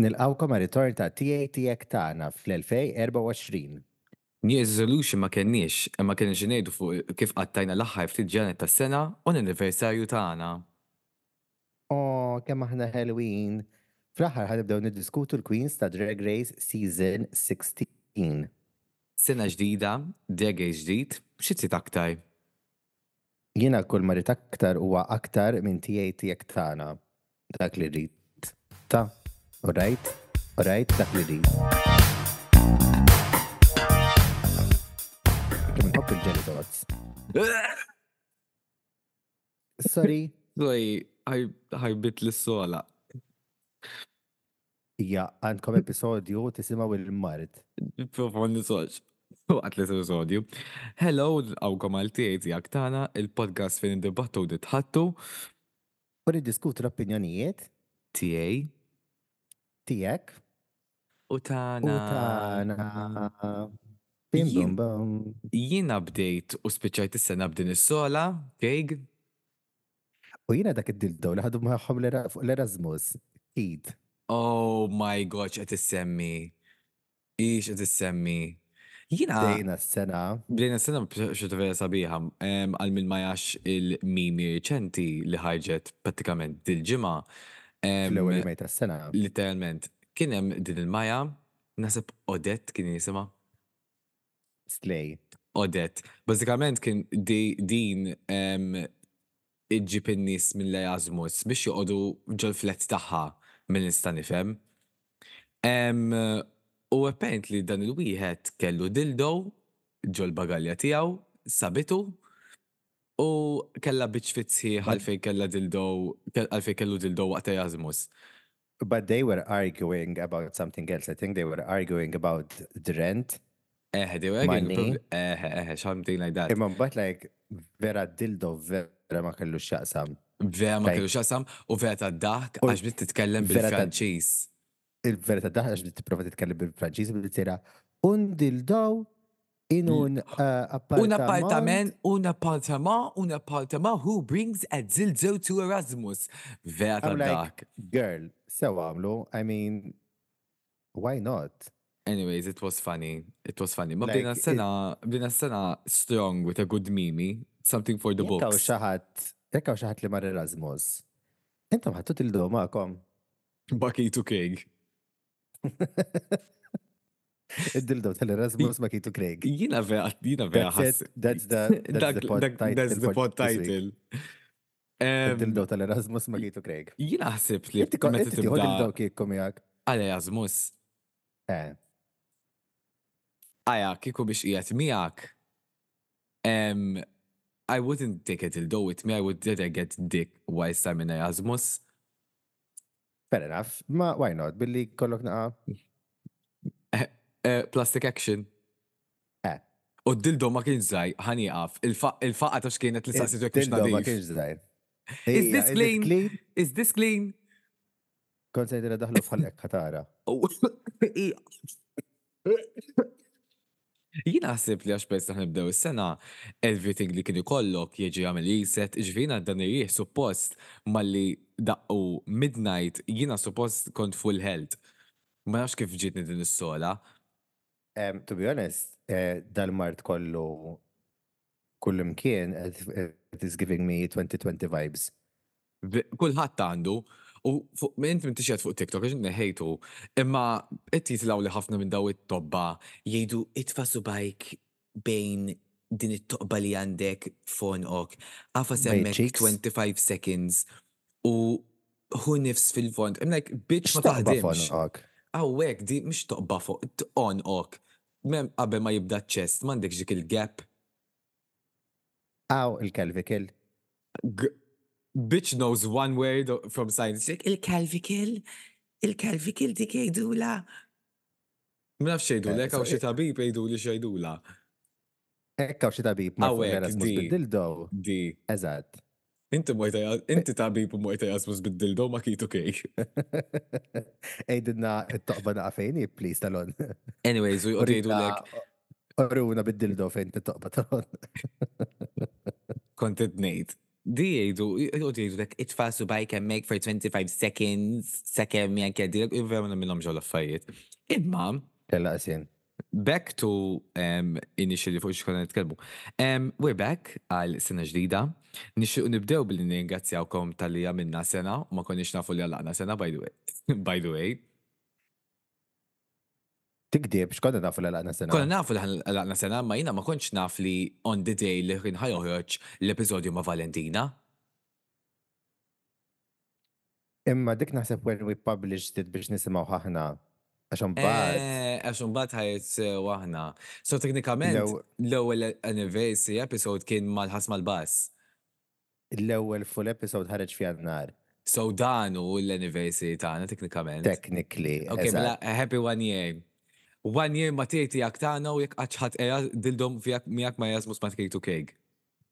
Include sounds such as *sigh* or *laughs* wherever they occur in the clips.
Nilqawkom għal ritorn ta' TATX tagħna fl-2024. New Resolution ma kenniex, imma kien ġinejdu fuq kif qattajna l-aħħar ftit ġanet tas sena u l-anniversarju tagħna. Oh, kemm aħna Halloween. Fl-aħħar ħanibdew niddiskutu l-Queens ta' Drag Race Season 16. Sena ġdida, Drag Race ġdid, xi aktar? Jiena kull marit aktar huwa aktar minn TATX tagħna. Dak li rrid. Ta' U rajt, dak li rrit. Kim nħobb il-ġeli tots. *laughs* Sorry. Sorry, ħajbit l-sola. Ja, għandkom episodju tisimaw il-mart. Profon nisoċ. Waqt li episodju. Hello, għawkom għal-tiet jak tana, il-podcast fejn id-dibattu u ditħattu. U diskutu l-opinjonijiet. Tiegħi tijek u u tagħna. tana. Bim bum. Jiena bdejt u spiċċajt is-sena b'din is-sola, kejg, U jina dak id-dildo li ħadu maħħom l-Erasmus. Id. Oh my god, qed issemmi. Ix qed issemmi. Jiena Dejna s-sena. bdejna s-sena b'xorta vera sabiħa, għal min ma jax il-mimi reċenti li ħarġet pratikament dil-ġimgħa. Fl-ewwel mejta s-sena. Literalment, kien hemm din il-maja, nasib Odette kien jisimha. Slay. Odette. Bażikament kien di, din em, iġġib in-nies mill-Erasmus biex joqogħdu ġol flet tagħha mill-nista' nifhem. Em, U apparently dan il-wieħed kellu dildo ġol bagalja tiegħu, sabitu u kella biċ fitzi għalfej kella dildo, kell- għalfej kellu dildo waqt Erasmus. But they were arguing about something else. I think they were arguing about the rent. Eh, they were Money. prob- eh, eh, something like that. Imma mbagħad like vera dildo vera ma kellu xaqsam. Vera ma kellu xasam u vera ta' dak għax bdiet titkellem bil-Franċiż. Il-vera ta' daħħax li tipprova titkellem bil-Franċiż bil tira un dildo in un uh, Un appartament. appartament, un appartament, un appartament who brings a dildo to Erasmus. Vera I'm like, girl, sewa għamlu. I mean, why not? Anyways, it was funny. It was funny. Ma Like, bdina s-sena, bdina s-sena strong with a good mimi. Something for the books. xaħat, jekk hawn xaħat li mar Erasmus. Intom ħattu dildo ma'kom. Bakitu keg. *laughs* Id-dildo tal-Erasmus ma kitu Craig. Jina vera, jina vera That's the, *laughs* that's Dak- the pod title. That's the pod title. Id-dildo tal-Erasmus ma kitu Craig. Jina ħsib li Inti ko- meta inti tiħu dildo tibda kiekom jak. għal Erasmus. Eh, Aja, kiku biex qiegħed miegħek. I wouldn't take it dildo with me, I would rather get dick whilst I'm in Erasmus. fair enough. Ma, why not? Billi kollok naqa. Uh, plastic action. Eh. U d-dildo ma kien żaj, ħani għaf. Il-faqqa ta' xkienet li saqsitu jekk Dildo ma kienx zaħir. Is this clean? Is this clean? Kont sejdi daħlu fħallek ħatara. Jina ħsib li għax pers nibdew is-sena, everything li kien ikollok jieġi għamil jiset, ġvina dan irriħ suppost malli daqqu midnight, jina suppost kont full health. Ma nafx kif ġitni din is-sola. Um, to be honest, eh, dal-mart kollu kull imkien, it is giving me 2020 vibes. Kulħadd għandu, u fuq- int minn tixjed fuq TikTok, għax neħejtu, imma qed jitlaw li ħafna minn daw it-tobba jgħidu itfa' subajk bejn din it-toqba li għandek fonqok. Għafa semmek cheeks? 25 seconds u hu nifs fil-font. I'm like, bitch ma taħdimx għawek di mux toqba fuq, on ok. Mem qabel ma jibda ċest, mandek ġik il-gap. Aw, il-Calvikil. Bitch knows one word from science. Il-Calvikil, Il-kelvikil dik jgħidula. Mnaf xejdu l eh, għaw xie eh, tabib jgħidu li xejdu la. Ekkaw xie tabib, ma' fuq Erasmus bil-dildo. Di. Eżat. Inti muajta, inti tabib muajta jazmus bid-dildo ma kitu *laughs* kej. Ejdinna t-toqba naqfejni, please, talon. Anyways, u jgħidu lek. Orruna bid-dildo fejn t-toqba talon. *laughs* Kontet nejt. Di jgħidu, jgħidu jgħidu lek, itfasu by can make for 25 seconds, sekem jgħan keddi, jgħidu minnom ġo l-affajiet. Imma. Kella għasin back to um, initially fuq xkonna nitkellmu. Um, we're back għal sena ġdida. Nixtiequ nibdew billi ningrazzjawkom tal-li għamilna sena, u ma konniex nafu li għallaqna sena, by the way. *laughs* by the way. Tikdib, xkonna nafu l-għalaqna sena. Konna nafu li għallaqna sena, ma jina ma konċ naf li on the day li kien ħajoħroġ l-episodju ma' Valentina. Imma dik naħseb when we published it biex nisimaw ħahna. Għaxan bad. Eh, Għaxun bat ħajt waħna. So teknikament, Lew- l-ewwel anniversary episode kien mal-ħas mal-bass. L-ewel full episode ħareġ fi għannar. So dan u l-anniversary tagħna teknikament. Technically. Ok, mela happy one year. One year ma tieti jak tagħna u jekk qaċħat eja dildom fjak miak ma jazmus ma tkejtu kejk.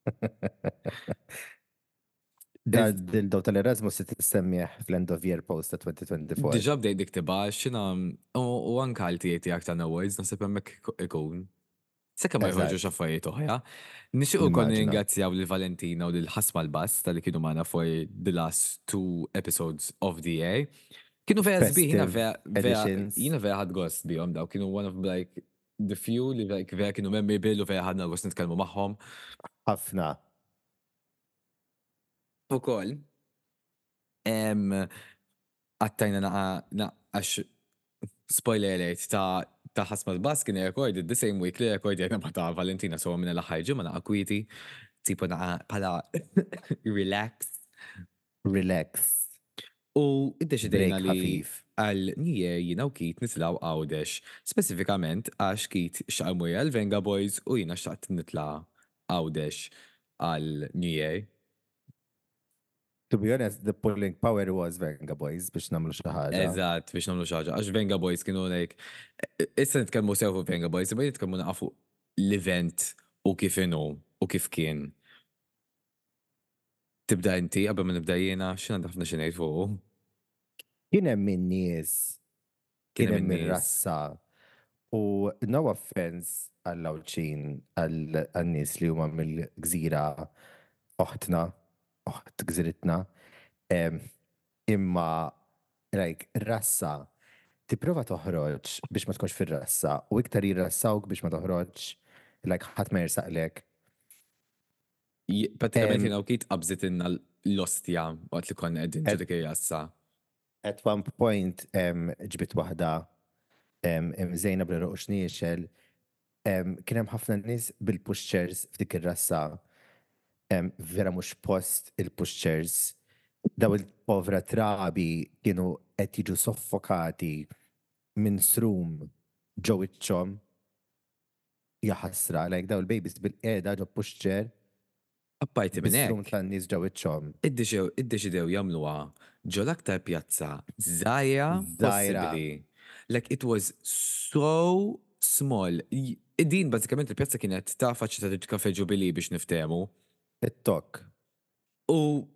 *laughs* Da dil-daw tal-Erasmus se tissemmieħ fl-end of year post ta' 2024. Diġa bdejt dik tiba xina u anka l-tieti jak tagħna awards nasib hemmhekk ikun. Sekka ma Eżatt. jħorġu xaffarijiet oħra. Nixtiequ kon ringrazzjaw lil Valentina u lil ħasma l-bass tal-li kienu magħna for the last two episodes of the year. Kienu vera sbieħ, jina vera, jina vera ħad gost bihom daw, kienu one of like the few li like vera kienu memorable u vera ħadna gost nitkellmu magħhom. ħafna. U koll, għattajna naqa, naqax spoiler alert ta' ta' ħasma l-bas kien recorded the same week li recorded ma ta' Valentina so minna l-ħar ġimma naqa kwiti, tipo naqa pala *laughs* relax. Relax. U id-deċidejna li għal nije jina u Kit nitlaw għawdex, specifikament għax Kit xaqmu għal Venga Boys u jina xaqt nitla għawdex għal New Year. To be honest, the pulling power was Venga Boys biex namlu xi ħaġa. Eżatt, biex namlu xaġa. Għax Venga Boys kienu like, issa nitkellmu sew fuq Venga Boys, imma nitkellmu naqfu l-event u kif inhu u kif kien. Tibda inti, qabel ma nibda jiena, xina ħafna xinejt fuq. Kien hemm min nies, kien hemm min rassa. U no offense għall-lawċin, għall-nies li huma mill-gżira oħtna, oħt gżiritna, em, imma like, rassa tipprova toħroġ biex ma tkunx fir-rassa u iktar jirrassawk biex ma toħroġ like ħadd ma jirsaqlek. Pratikament Em, kienu kit qabżit inna l-ostja waqt li konna Et- ġedik jassa. At one point ġbit em, Zejna bl-ruqx niexel em, kien hemm ħafna nies bil-pushchairs f'dik ir-rassa vera mhux post il-pushchairs daw il-povra trabi kienu qed jiġu soffokati minn strum ġew iċċhom jaħasra, like daw il-babies bil-qeda ġo pushchair Appajti minn hekk. tan-nies ġew iċċhom. Iddeċew- Iddeċidew jagħmluha ġo l-aktar pjazza żgħira possibbli. Like it was so small. Din bażikament il-pjazza kienet ta' faċċita ta' kafe ġubili biex niftemu. It-tok. U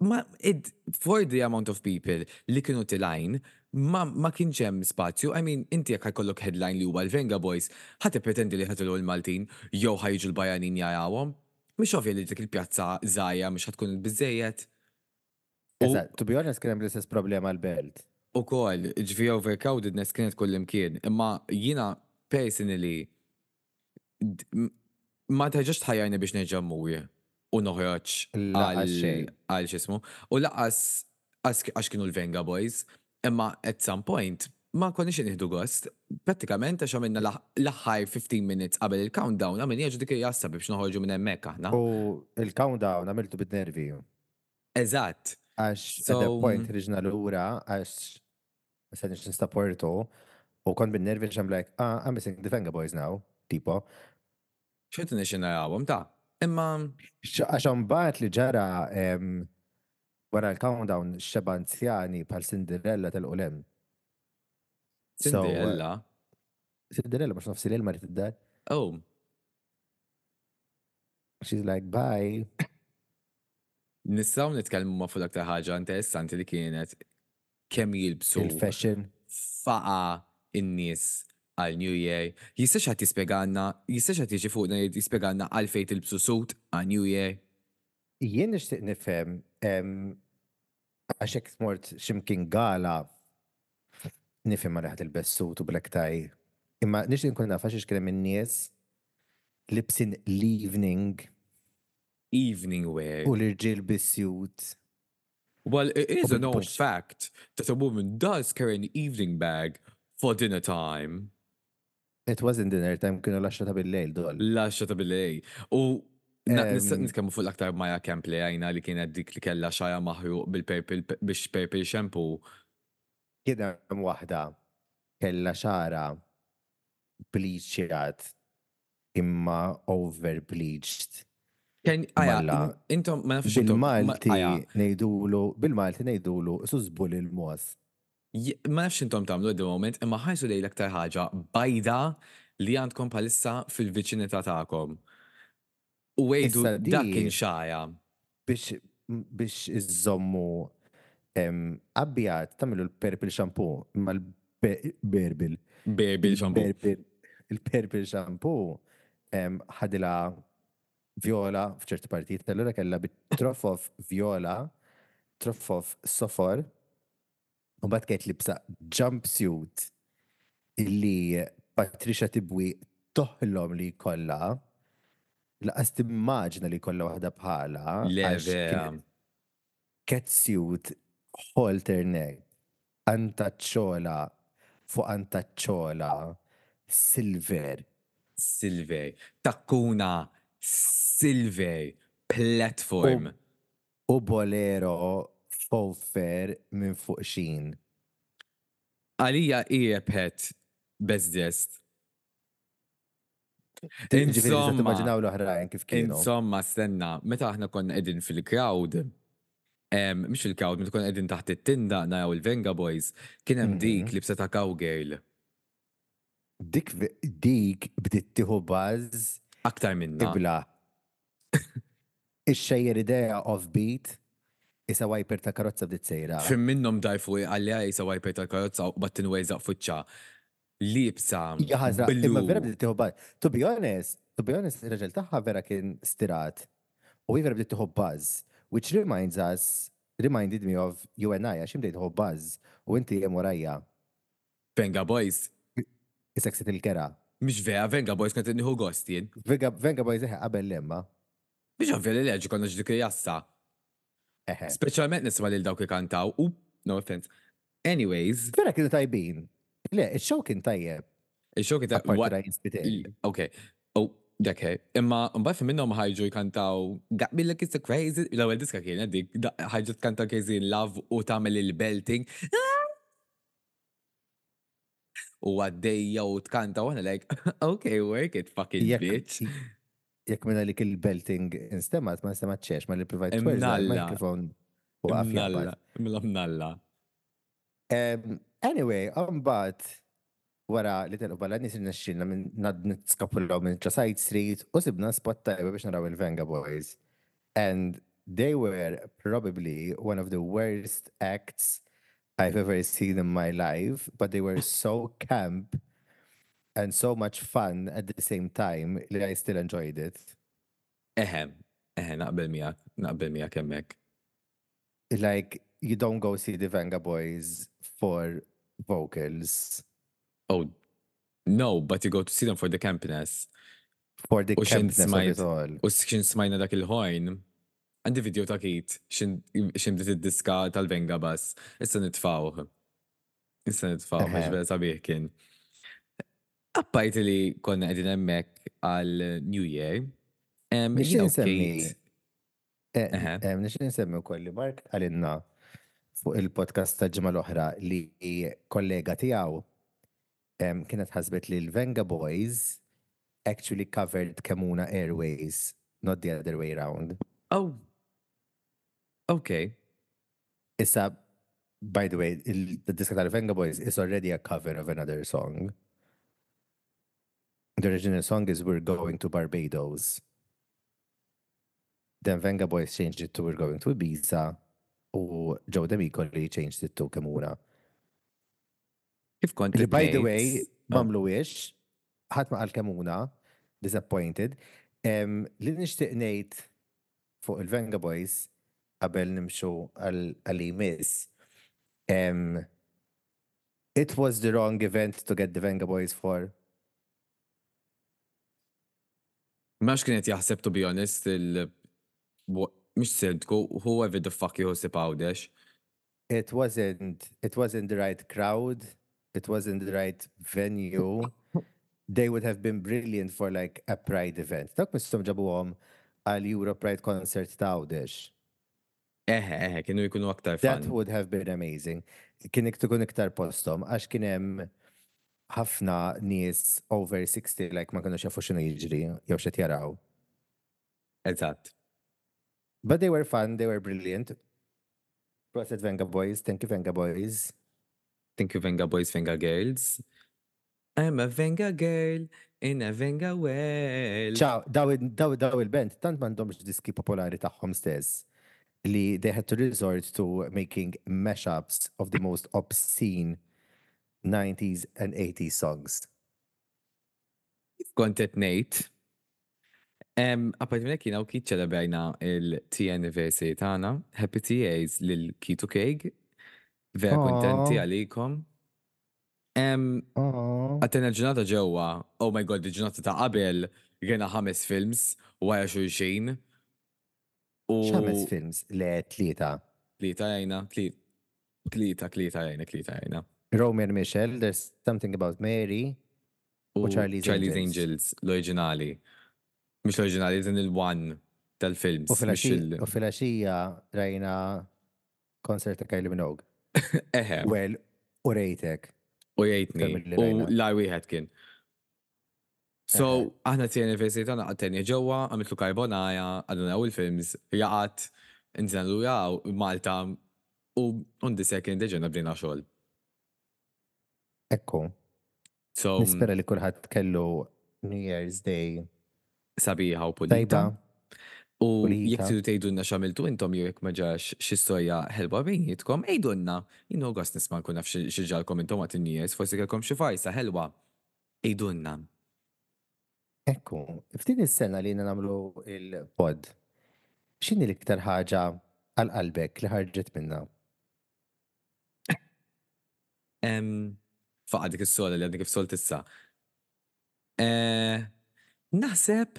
ma id for the amount of people li kienu tilajn ma, ma kienx hemm spazju. I mean, inti jekk ħajkollok headline li huwa l-Venga Boys, ħadd pretendi li ħatilu l-Maltin jew ħajġu l-Bajanin jarawhom. Mhux ovvja li dik il-pjazza żgħira mhux ħatkun biżejjed. To be honest kien hemm l-istess problema l-belt. U kol, ġvi overcrowdedness kienet kull imkien. Imma jina personally ma teġax tħajjajni biex neġammuj u noħroċ għal xismu. U laqas għax kienu l-Venga Boys. Imma at some point ma konniex nieħdu gost. Pratikament għax għamilna l- l-aħħar 15 minutes qabel il-countdown għamilni ġu dik jassa biex noħorġu minn hemmhekk aħna. U il-countdown għamiltu bid-nervi. Eżatt. Għax at that point riġna l-ura għax ma nix nistaportu u kont bin-nervi like, ah, I'm missing the Venga Boys now, tipo. Ċertu nixin ta' imma X- Għax mbagħad li ġara wara l-countdown xeba anzjani bħal Cinderella tal-qulem. So, uh, Cinderella. Cinderella mux nofsi l-ilma li tiddar. Oh, She's like, bye. Nistaw nitkellmu ma fuq aktar ħaġa interessanti li kienet kemm jilbsu Il-fashion. faqa in-nies għal New Year. Jistax għat jispieganna, jistax għat jiġi fuqna jispieganna għal fejt il-bsu sut għal New Year. Jien nixtieq nifhem em, għaxek smort ximkien gala nifhem ma reħat il-bessut u black tie. Imma nixtieq nkun naf għax kien minn nies libsin l-evening Evening wear. u l-irġiel bis-suit. Well, it is a known fact that a woman does carry an evening bag for dinner time. It wasn't dinner time, kienu laxxa ta' bil-lejl dol. Laxa ta' bil-lej. U na- nista' Em, nitkellmu fuq l-aktar Maja Kemp li għajna li kienet dik li kella xaja maħruq bil-purple biex purple shampoo. Kien hemm waħda kella xara bleached imma over bleached. Aja, Malla. intom, ma nafx Bil-Malti nejdulu, bil-Malti nejdulu, sużbul il-mos ma nafx intom tagħmlu għad moment, imma ħajsu lej l-aktar ħaġa bajda li għandkom palissa fil-viċinità tagħkom. U għejdu dak inxaja. Biex biex iżommu abbjat tagħmlu l-perpil xampu ma l-berbil. Berbil xampu. Il-perpil xampu ħadila viola f'ċerti partijiet, tal-lura kella bit-troff viola, troff sofor, u bat kajt libsa jumpsuit illi Patricia Tibwi toħlom li kolla, laqas timmaġna li kolla waħda bħala. Le, catsuit halter neck, antaċċola fuq antaċċola, silver, Silver. Takkuna. Silver. Platform. u bolero fofer minn fuq xin. Għalija iepet bezdest. Insomma, l-oħrajn kif kienu. insomma, stenna, meta aħna konna edin fil-crowd, mux fil-crowd, meta konna edin taħt it-tinda najaw il-Venga Boys, kien hemm dik li bseta cowgirl. Dik dik bdiet tieħu buzz Aktar minna. ibla. *laughs* Ix-xejjer idea offbeat isa wiper ta' karozza bdiet sejra. Fim minnom dajfu għalli għajsa wajper tal-karozza u battin wejzaq fuċċa. Libsa. Jaħazra, imma vera bdiet buzz. To be honest, to be honest, il-raġel tagħha vera kien stirat. U vera bdiet tieħu buzz, which reminds us, reminded me of you and I, għax imdejt tieħu buzz, u inti warajja, Venga Boys. isek sit il-kera. Mish vera, Venga Boys kont nieħu gostin. Venga boj zeħe qabel lemma. Biex għavveli leġi konna ġdik jassa. Eħe. Speċjalment nisma lil dawk li kantaw. U, no offense. Anyways, Vera kienu tajbin. Le, il-show kien tajjeb. il-xok ta' Apparti Ryan Spiteri. Ok. Oh, dekke. Imma mbagħad fi minnhom ħajġu jkantaw Got me like it's a crazy. L-ewwel diska kien dik ħajġu tkanta crazy in love u tagħmel il-belting. U għaddejja u tkanta u għana like, *laughs* okay, work it, fucking bitch. Jek minna li kill-belting instemat, ma instemat ċex, ma li provide twerz Imnalla. mikrofon u Mnalla, mnalla. Anyway, għambat wara li telqu balla nis n-naxxilna minn nad nitskapullaw minn Side Street u sibna spot tajba biex naraw il-Vengaboys. And they were probably one of the worst acts I've ever seen in my life, but they were so camp and so much fun at the same time that I still enjoyed it. Eħem, eħe, naqbel miegħek, naqbel miegħek hemmhekk. Like, you don't go see the Venga Boys for vocals, Oh, no, but you go to see them for the campiness. for the xin campness of smajt- it all. U xin smajna dak il-ħojn, għandi video ta' kit, xin bdiet id-diska tal-venga bas, issa nitfawh. Issa nitfawh, Eħe. mux bela sabiħ kien. Appajt li konna għedin emmek għal New Year, insemmi- Kate, Eh, Nix nsemmi u kolli Mark għalinna fuq il-podcast ta' ġimma l-oħra li kollega tijaw kienet ħasbet li l-Venga Boys actually covered Kemuna Airways, not the other way around. Oh, okay. Issa, by the way, the disc tal-Venga Boys is already a cover of another song. The original song is We're Going to Barbados. Then Venga Boys changed it to We're Going to Ibiza. U Joe D'Amico li changed it to Kemuna. Kif kont by the way, Oh. mamlu ix, ħat ma għal kemuna, disappointed, li nishtiq ngħid fuq il-Venga Boys qabel nimxu għal-imis. It was the wrong event to get the Venga Boys for. Max kienet jaħseb, to be honest, il- Mux sidku, whoever the fuck jħossib għawdex. It wasn't, it wasn't the right crowd. It wasn't the right venue. *laughs* They would have been brilliant for like a Pride event. Dak mistum ġabuhom għal Euro Pride concert ta' Għawdex. Eħe, eħe, kienu jkunu aktar That fan. would have been amazing. Kien iktukun iktar postom, għax kien hemm ħafna nies over 60 like ma kienu xafu xinu jiġri, jew xed jaraw. Eżatt. But they were fun, they were brilliant. Proset Vengaboys, thank you Vengaboys. Thank you, Venga Boys, Venga Girls. I'm a Venga girl in a Venga well. Ciao, daw, il- daw, daw il-band, tant mandomx diski popolari tagħhom stess li they had to resort to making mashups of the most obscene 90s and 80s songs. Kontet nejt. Apart minnek jina u kiet ċelebrajna il-T anniversary tana, Happy TAs lil-Kitu Keg. Vera Aw. kontenti għalikom. Għattena ġurnata ġewa, oh my god, il-ġurnata ta' qabel, għena ħames films, wara xurxin. U ċames films le tlieta. Tlieta jajna, tli- tlieta, tlieta jajna, tlieta jajna. Romer Michel, there's something about Mary. U Charlie's Charlie's Angels. L-oriġinali. Mux l-oriġinali, din il-one tal-films. U filaxija rajna konsert ta' Kylie Minogue. *laughs* Eħe, Well, u rejtek. u jgħidni, u la wieħed kien. So, aħna t anniversary tagħna għatteni ġewwa, għamiltu karbonaja, għaduna u l-films, jaqat, inżina l Malta, u undi second ġena bdina xogħol. Ekku. So, Nispera li kulħadd kellu New Year's Day sabiħa u pulita. U jek tidu tejdunna xamiltu intom jek maġax xistorja ħelwa bejnietkom, ejdunna. Jino għas nisma nkun naf xieġalkom intom għat n-nies, forsi kelkom xi fajsa ħelwa. Ejdunna. Ekku, ftin is-sena li namlu il-pod, x'inhi l-iktar ħaġa għal-qalbek li ħarġet minna? Faqa dik is-sola li għadni kif solt issa. Eh, Naħseb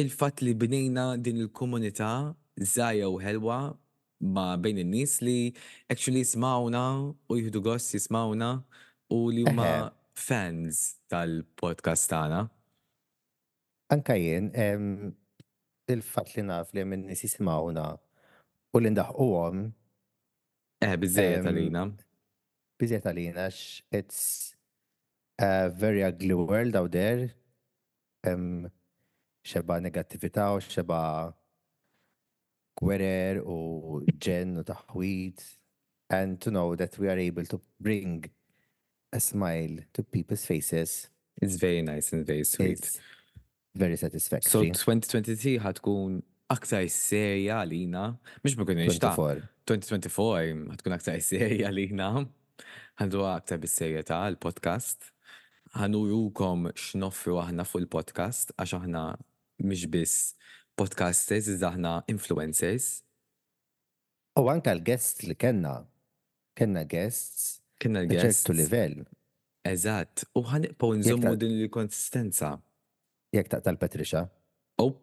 il-fat li bnejna din il-komunità zaħja u ħelwa ma bejn in-nies li actually smawna u jihdu gost jismawna u li huma fans tal-podcast tagħna. Anka jien, il-fat li naf li minn nis jisimawna u li ndaħquhom Eh, biżejjed Em, biżiet għalina it's a very ugly world out there. Um, xeba negativita u xeba gwerer u ġen u taħwit. And to know that we are able to bring a smile to people's faces It's very nice and very sweet. is very So satisfactory. 2023 ħatkun aktar serja għalina. Mux ma 24. 2024 ħatkun aktar serja għalina. Għandu aktar bis-serjetà l-podcast. Ħanurukom x'noffru aħna fuq il-podcast għax aħna mhix biss podcasters, iżda aħna influencers. U anka l-guests li kenna, kenna guests Kienna ta' l-guest. ċertu livell. Eżatt. U ħanibqgħu nżommu din il-konsistenza. Jek taqta l-Patricia. Oh,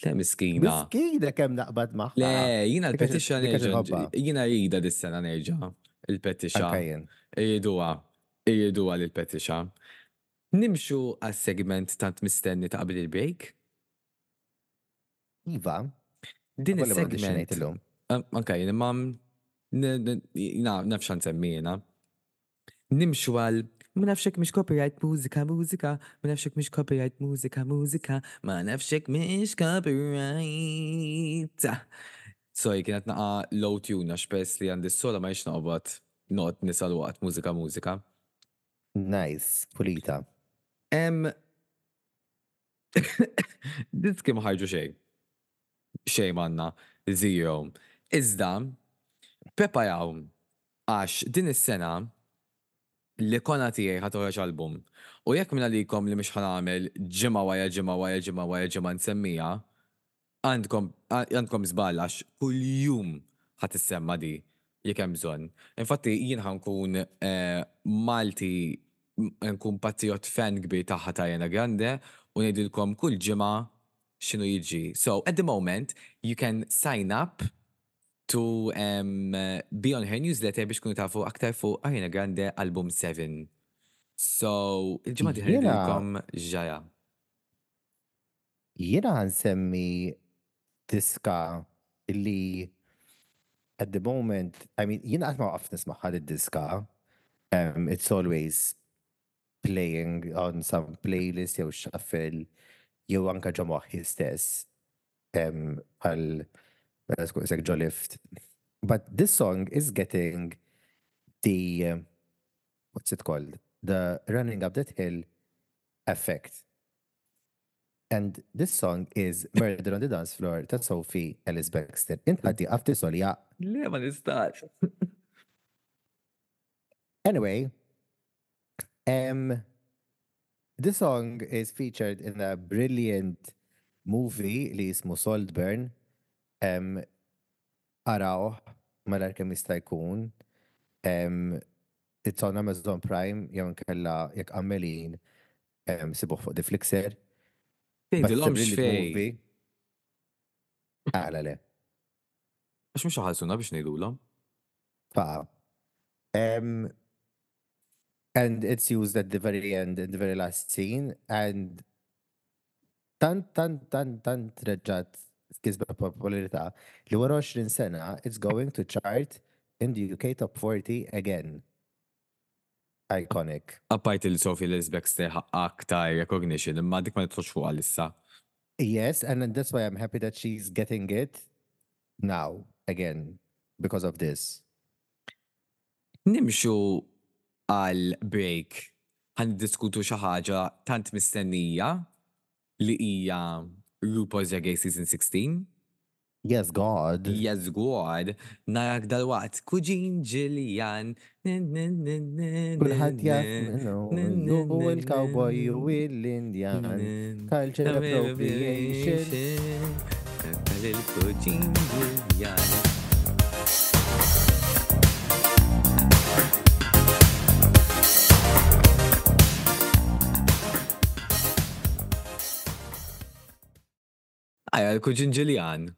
le miskina. Miskina kem naqbad maħħa. Le, jina għax nerġa. Jina rida dis-sena nerġa. Il-petisha. Iriduwa. Iriduwa l-petisha. Nimxu għas-segment tant mistenni ta' qabel il-break. Iva, Din il-segment. Ok, jina nafxan semmina. Nimxu għal ma nafxek mish copyright mużika, mużika, ma nafxek mish copyright mużika, mużika, ma nafxek mish copyright. Sorry, kienet naqa low tune, għax pers li għandi s-sola ma jix naqbat not nisal waqt mużika, mużika. Nice, pulita. Em, *coughs* dit kim ħarġu xej. Xej manna, zero. Iżda, preparaw, għax din is-sena l-ikona tiegħi ħatoħroġ album. U jekk minna likom li mhux ħanamel ġimgħa wara ġimgħa wara ġimgħa wara ġimgħa nsemmija, għandkom għandkom żball għax kuljum ħadd issemma di jekk hemm bżonn. Infatti jien ħankun eh, Malti nkun patriot fan kbir tagħha ta' Jena Grande u ngħidilkom kull ġimgħa x'inhu jiġi. So at the moment you can sign up to um, be on her newsletter biex kunu tafu aktar fuq Ariana Grande album 7. So, il-ġimma Jiena- diħedilkom ġaja. Jiena għansemmi diska illi at the moment, I mean, jina għatma għaf nisma ħad diska um, it's always playing on some playlist jew shuffle jew anka ġamuħi stess um, għal mela ġolift. But this song is getting the um, what's it called? The running up that hill effect. And this song is Murder on the Dance Floor ta' Sophie Ellis Baxter. Int għaddi after solja. Le, ma nistax. *laughs* Anyway, um, this song is featured in a brilliant movie li jismu Saltburn. Um, araw, malar kem jista' jkun. Um, it's on Amazon Prime, jew nkella jekk għammelin um, sibuħ fuq the Flixer. But it's a Tgħidilhom brilliant xfej. movie. Għala le. Għax mhux ħalsuna biex ngħidulhom. Fa. Um, and it's used at the very end, in the very last scene, and tant, tant, tant, tant reġġat skizba popolarità li wara 20 sena, it's going to chart in the UK top 40 again. Iconic. Appajt il-Sophie Liz Baxter aktar recognition, imma dik ma nitħoċ fuq għalissa. Yes, and that's why I'm happy that she's getting it now again because of this. Nimxu għal break għan diskutu xi ħaġa tant mistennija li hija RuPaul's Drag Race Season 16. Yes, God. Yes, God, narak dal-waqt, kuġin ġiljan. Kulħadd jaf minnu, ju il-cowboy ju l-Indjan. Culture appropriation. Il-kuġin ġiljan. Ajja, il-kuġin ġiljan.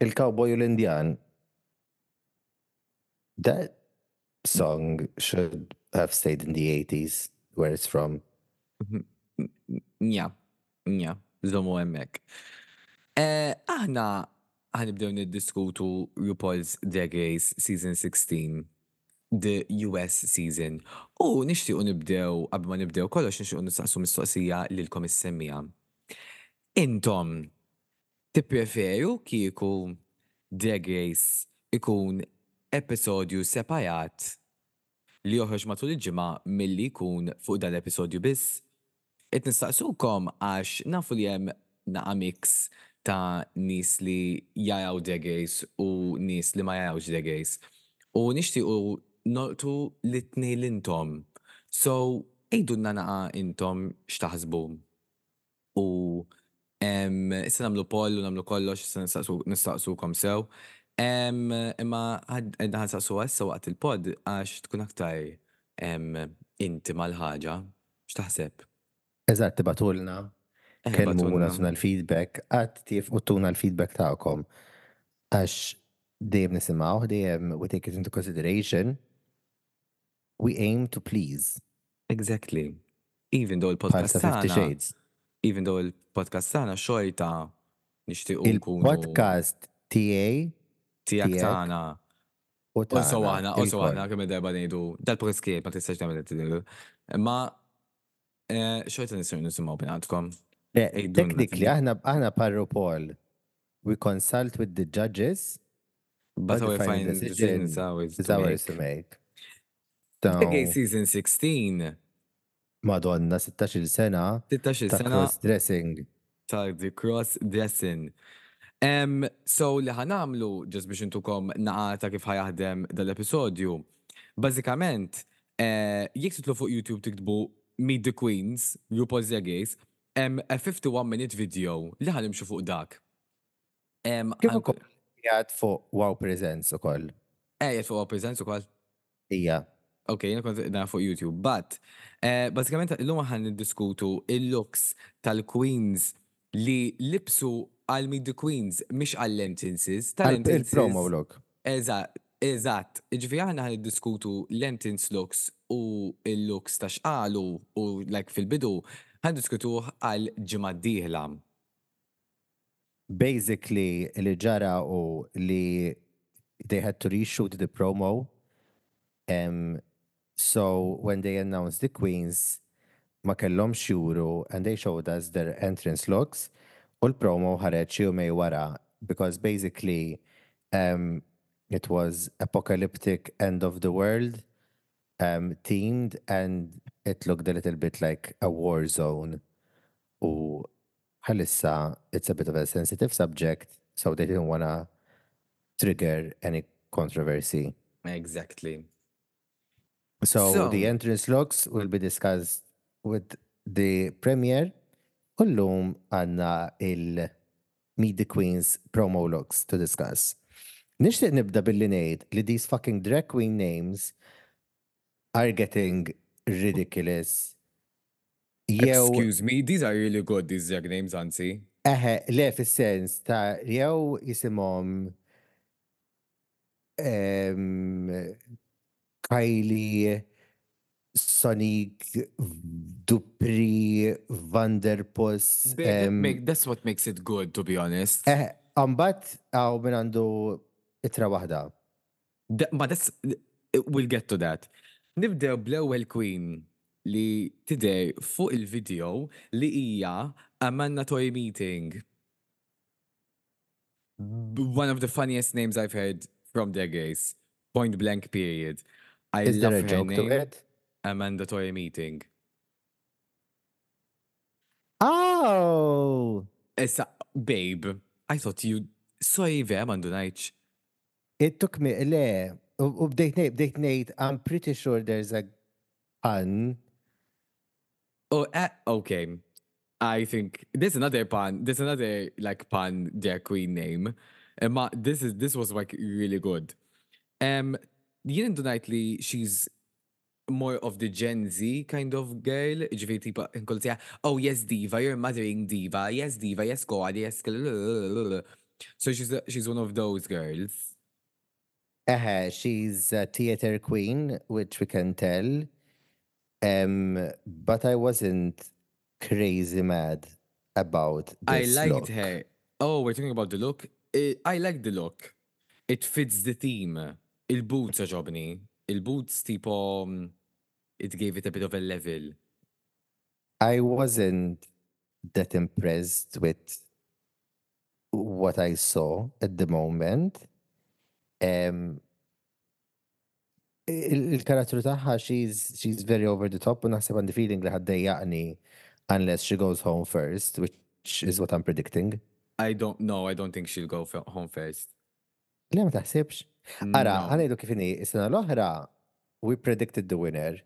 Il-cowboy u l-Indjan. That song should have stayed in the 80s, where it's from. Nja, nja, zomu emmek. Eh, aħna ħanibdew niddiskutu RuPaul's Drag Race Season 16, the US season. U nixtiequ nibdew, qabel ma nibdew kollox nixtiequ nistaqsu mistoqsija lilkom is-semmija. Intom, tippreferu kieku Drag Race ikun episodju separat li joħroġ matul il-ġimgħa milli jkun fuq dal-episodju biss? qed nistaqsukom għax nafu li hemm naqa mix ta' nis li jaraw Drag Race u nis li ma jarawx Drag Race. U nixtiequ nortu l-tnej l-intom. So, ejdunna naqa intom xtaħsbu. U issa namlu poll u namlu kollox, issa nistaqsu- nistaqsukom sew. Imma għadna ħansaqsu għassa waqt il-pod għax tkun aktar em, intima l-ħagġa. X'taħseb? Eżatt, tibatulna, Eh, kelmuna suna l-feedback, għat tif uttuna l-feedback ta'kom. Għax dejjem nisimaw, dejjem we take it into consideration. We aim to please. Exactly. Even though il-podcast sa 50 tagħna, Shades. even though il-podcast tagħna xorta nixtiequ nkunu. Il-podcast tiegħi tiegħek tagħna. U sowana, u sowana, kemm darba ngħidu dal-podcast ma tistax tagħmel Ma eh, xorta nisir nisimgħu bingħandkom. Technically aħna aħna parru Paul. We consult with the judges. But, but we find decisions always to make. *laughs* Make. So, okay, season 16. Madonna, 16 sena 16 ta' sena cross-dressing. ta' the cross dressing. Um, so li ħanamlu, ġas biex intukom naqata kif ħajaħdem dal-episodju, Bażikament, eh, jekk titlu fuq YouTube tiktbu Meet the Queens, RuPaul's Drag Race, hemm a 51 minute video li ħanimxu fuq dak. Em, Kif ukoll jgħad fuq Wow Presents ukoll. Eh, jgħet fuq Presents ukoll. Hija. Ok, jena kont na fuq YouTube, but eh, basikament l-lum ħan diskutu il-looks tal-Queens li lipsu għal Meet the Queens, mish għall-entrances. Il-promo look. Eżat, eżat. Ġifi ħana ħan diskutu l-entrance looks u il-looks ta' xqalu u like fil-bidu, ħan diskutu għal ġimma d-dihla. Basically, li ġara u li they had to reshoot the promo. Um, so when they announced the queens, ma kellhom xjuru and they showed us their entrance looks u l-promo ħareġ jumej wara because basically um, it was apocalyptic end of the world um, themed and it looked a little bit like a war zone. U ħalissa it's a bit of a sensitive subject, so they didn't want to trigger any controversy. Exactly. So, So- the entrance looks will be discussed with the premiere. Kullum għanna il Meet the Queens promo looks to discuss. Nishtiq nibda billi ngħid li these fucking drag queen names are getting ridiculous. Jew Excuse me, these are really good, these drag names, Ansi. eħe le fis-sens ta' jew jisimhom em, Kylie, Sonic, Dupri, Vanderpuss. Em, make- That's what makes it good, to be honest. Eħe, Ambat għaw minn għandu itra wahda. Da- Ma that's, we'll get to that. Nibdew bl-ewwel queen li tidej fuq il-video li hija a mandatory meeting. One of the funniest names I've heard from their gays. Point blank period. I Is love there a joke to it? A mandatory meeting. Oh! Issa, babe, I thought you sorry vera mandu najċ. It took me, le, u bdejt ngħid, bdejt I'm pretty sure there's a pun. Oh, uh, okay. I think there's another pun. There's another like pun their queen name. Emma, this is this was like really good. Um, Yin Knightley, she's more of the Gen Z kind of girl. Ġifieri tipa inkoll tija, oh yes diva, you're mothering diva, yes diva, yes god, yes. So she's a, she's one of those girls. Eħe, she's a theater queen, which we can tell. Um, but I wasn't crazy mad about I liked look. her. Oh, we're talking about the look. I like the look. It fits the theme. Il-boots ġobni. Il-boots tipo, mm, it gave it a bit of a level. I wasn't that impressed with what I saw at the moment. Um, il- il-karattru taħħa, she's, she's very over the top, u naħseb għandi feeling li ħaddejjaqni unless she goes home first, which is what I'm predicting. I don't know. I don't think she'll go home first. Le ma taħsibx? Ara, għanajdu kifini, is-sena l-oħra, we predicted the winner.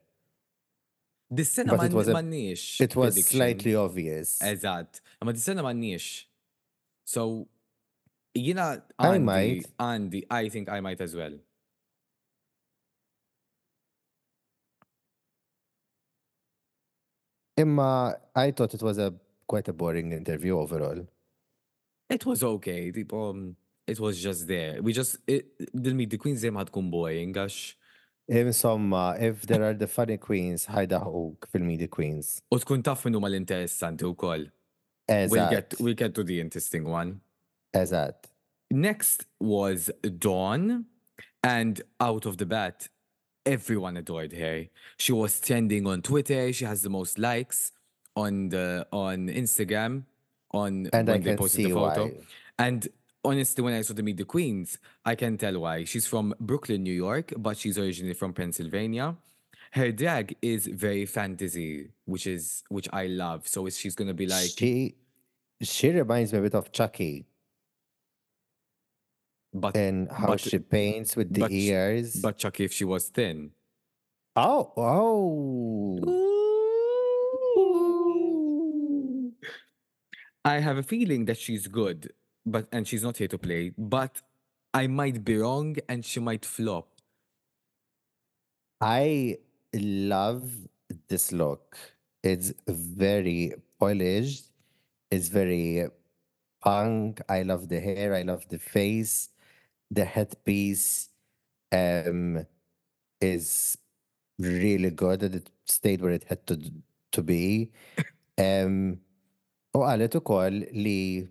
Dis-sena mannix. It was slightly obvious. Eżatt. Ma dis-sena mannix. So, jina I might. għandi, I think I might as well. Imma, I thought it was a quite a boring interview overall. It was okay. Tipo, um, it was just there. We just, it, dil-Meet the Queens zem ħadkun boring, għax Insomma, if there *laughs* are the funny queens, ħajda hook fil-media queens. U tkun taf minnu mal-interessanti u koll. We'll get, we'll get to the interesting one. eżatt. Next was Dawn, and out of the bat, everyone adored her. She was trending on Twitter. She has the most likes on the on Instagram. On And I they can posted the photo. why. And honestly, when I saw the Meet the Queens, I can tell why. She's from Brooklyn, New York, but she's originally from Pennsylvania. Her drag is very fantasy, which is which I love. So she's gonna be like she, she reminds me a bit of Chucky but and how but- she paints with the but ears. but Chucky if she was thin. Oh, oh. I have a feeling that she's good, but and she's not here to play, but I might be wrong and she might flop. I love this look. It's very polished. It's very punk. I love the hair. I love the face. The headpiece um, is really good and it stayed where it had to to be. *laughs* Um, u qalet ukoll li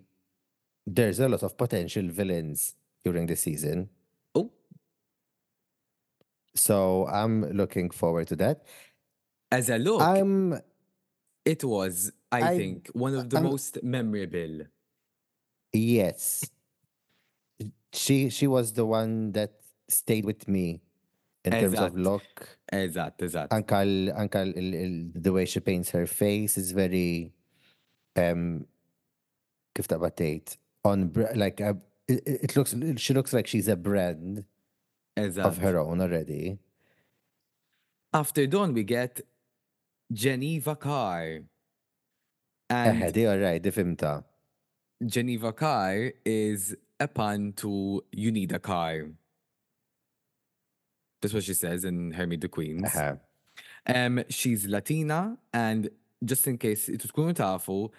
there's a lot of potential villains during the season. Oh, So I'm looking forward to that. as a look, I'm it was, I, I- think, one of the I'm- most memorable. Yes. She she was the one that stayed with me in terms of look. Eżatt, eżatt. Anka, l- anka l- l- l- the way she paints her face is very um kif tgħid on like a, it, it looks she looks like she's a brand of her own already. After dawn, we get Geneva Karr. And Eħe, di alright, di fimta. Geneva Karr is a pun to You Need a Car. That's what she says in Her Meet the Queens. Eħe. Um, she's Latina, and just in case it tkunu tafu,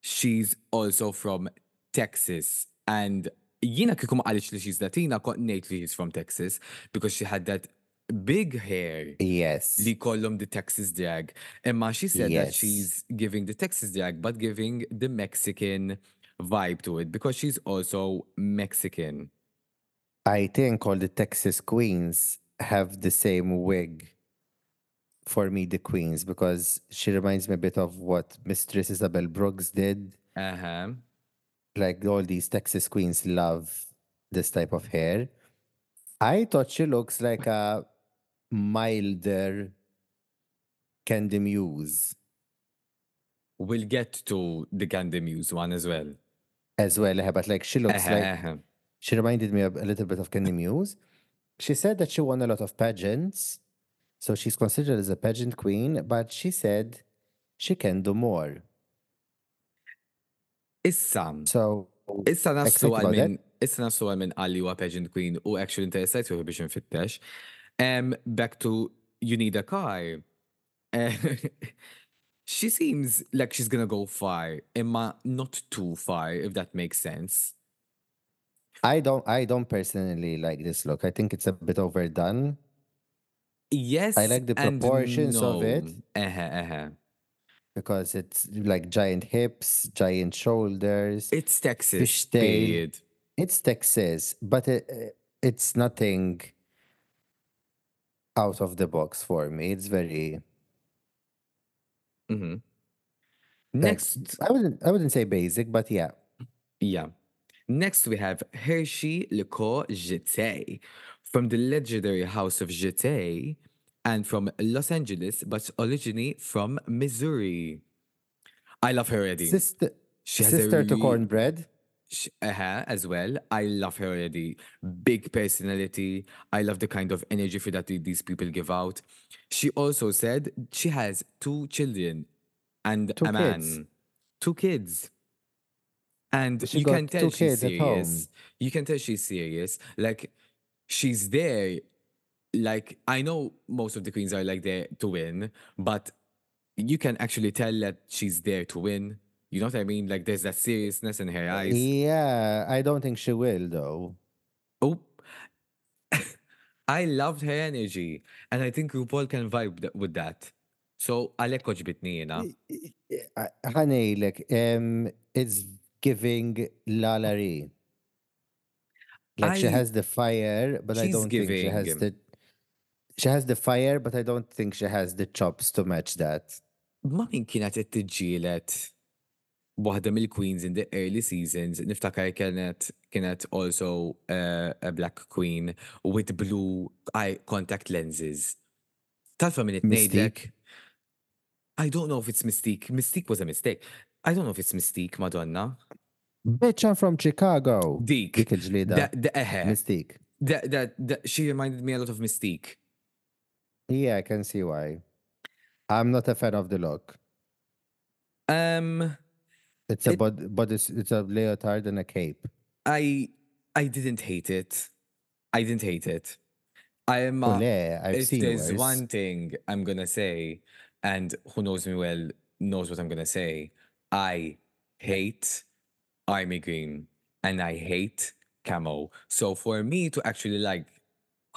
she's also from Texas. And ma qalix li she's Latina, ngħid li she's from Texas because she had that big hair Yes. li kollum the Texas drag. Imma she said that she's giving the Texas drag, but giving the Mexican vibe to it because she's also Mexican. I think all the Texas queens have the same wig for me, the queens, because she reminds me a bit of what Mistress Isabelle Brooks did. Uh-huh. Like all these Texas queens love this type of hair. I thought she looks like a milder Kandy Muse We'll get to the Kandy Muse one as well. as well, eh, but like she looks Uh-huh, like she reminded me of a little bit of Kandy Muse. She said that she won a lot of pageants, so she's considered as a pageant queen, but she said she can do more. Issa, So issa excited għal minn, issa nassu għal minn għalli huwa pageant queen u actually interessajt juhu biex nfittex. Um, back to You Need a Car. She seems like she's gonna go far, imma not too far, if that makes sense. I don't I don't personally like this look. I think it's a bit overdone. Yes, I like the proportions of it. no. Uh-huh, uh-huh. Because it's like giant hips, giant shoulders. It's Texas, Fishtail. period. It's Texas, but it, it's nothing out of the box for me. It's very hmm like, Next, I wouldn't I wouldn't say basic, but yeah. yeah. Next, we have Hershey Lecour Jeté from the legendary house of Jeté and from Los Angeles, but originally from Missouri. I love her already. Sister She has a sister to Kornbread. Sh- uh as well. I love her already. Big personality. I love the kind of energy for that these people give out. She also said she has two children and Two a man. kids. Two kids. And She you can tell she's kids at home. serious. You can tell she's serious. Like she's there. Like I know most of the queens are like there to win, but you can actually tell that she's there to win. You know what I mean? Like there's that seriousness in her eyes. Yeah, I don't think she will though. Oh, *laughs* I loved her energy, and I think RuPaul can vibe th- with that. So għalek oġbitni jena. Honey, like um it's giving LaLa Ri. Like she has the fire, but I don't think she has giving- the she has the fire, but I don't think she has the chops to match that. Ma min kienet qed tiġġielet waħda mill-queens in the early seasons, niftakar kienet kienet also uh, a black queen with blue eye contact lenses. Talfa minn. Mystique. I don't know if it's Mystique. Mystique was a mistake. I don't know if it's Mystique, Madonna. Bitch, I'm from Chicago. Dik. Dik il-ġlida. Mystique. That, that, that she reminded me a lot of Mystique. Yeah, I can see why. I'm not a fan of the look. Um, It's a It- bod, bod it's a leotard and a cape. I I didn't hate it. I didn't hate it. I am. Uh, yeah, I've if seen there's worse. one thing I'm gonna say, and who knows me well knows what I'm gonna say, I hate army green and I hate camo. So for me to actually like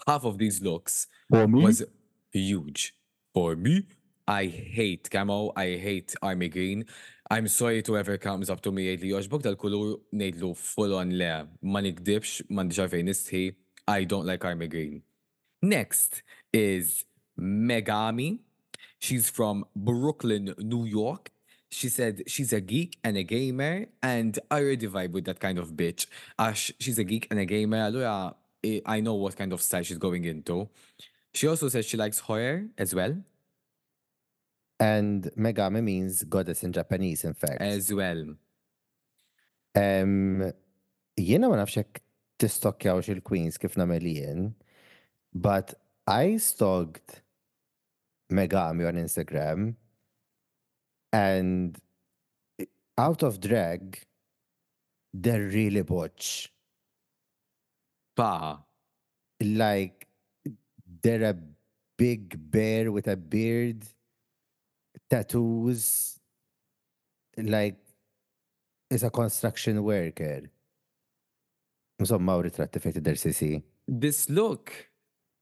half of these looks For me? was huge. For me, I hate camo, I hate army green. I'm sorry to whoever comes up to me jgħid li joġbok dal-kulur nejdlu full on le, ma nikdibx, mandi ġarfejn nistħi, I don't like army green. Next is Megami. She's from Brooklyn, New York. She said she's a geek and a gamer, and I already vibe with that kind of bitch. Ash, she's a geek and a gamer, eh, I know what kind of style she's going into. She also says she likes horror as well. And Megami means goddess in Japanese, in fact. As well. Um, jiena ma nafx hekk tistokkjawx il-queens kif nagħmel jien, but I stalked Megami on Instagram and out of drag, they're really butch. Pa. Like they're a big bear with a beard, tattoos, like is a construction worker. Insomma, u ritratti fejn tidher sisi. This look